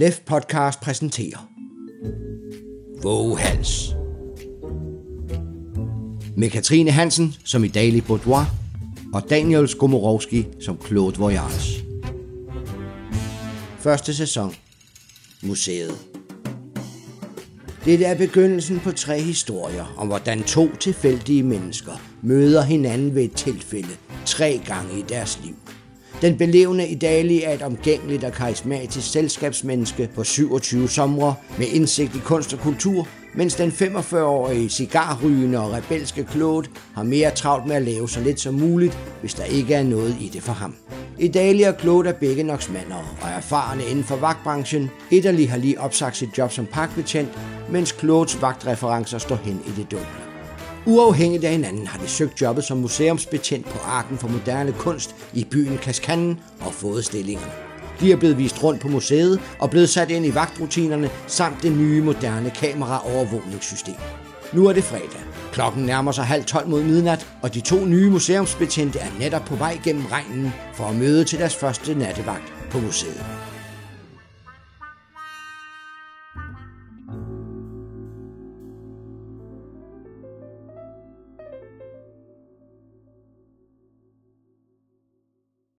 Lef Podcast præsenterer Våghals med Katrine Hansen som i Daily Boudoir og Daniel Skomorowski som Claude Voyage. Første sæson. Museet. Dette er begyndelsen på tre historier om, hvordan to tilfældige mennesker møder hinanden ved et tilfælde tre gange i deres liv. Den belevende Idali er et omgængeligt og karismatisk selskabsmenneske på 27 somre med indsigt i kunst og kultur, mens den 45-årige cigarrygende og rebelske Claude har mere travlt med at lave så lidt som muligt, hvis der ikke er noget i det for ham. Idali og Claude er begge noksmandere og erfarne inden for vagtbranchen. Idali har lige opsagt sit job som parkbetjent, mens Claudes vagtreferencer står hen i det dunkle. Uafhængigt af hinanden har de søgt jobbet som museumsbetjent på Arken for Moderne Kunst i byen Kaskanen og fået stillingerne. De er blevet vist rundt på museet og blevet sat ind i vagtrutinerne samt det nye moderne kameraovervågningssystem. Nu er det fredag. Klokken nærmer sig halv tolv mod midnat, og de to nye museumsbetjente er netop på vej gennem regnen for at møde til deres første nattevagt på museet.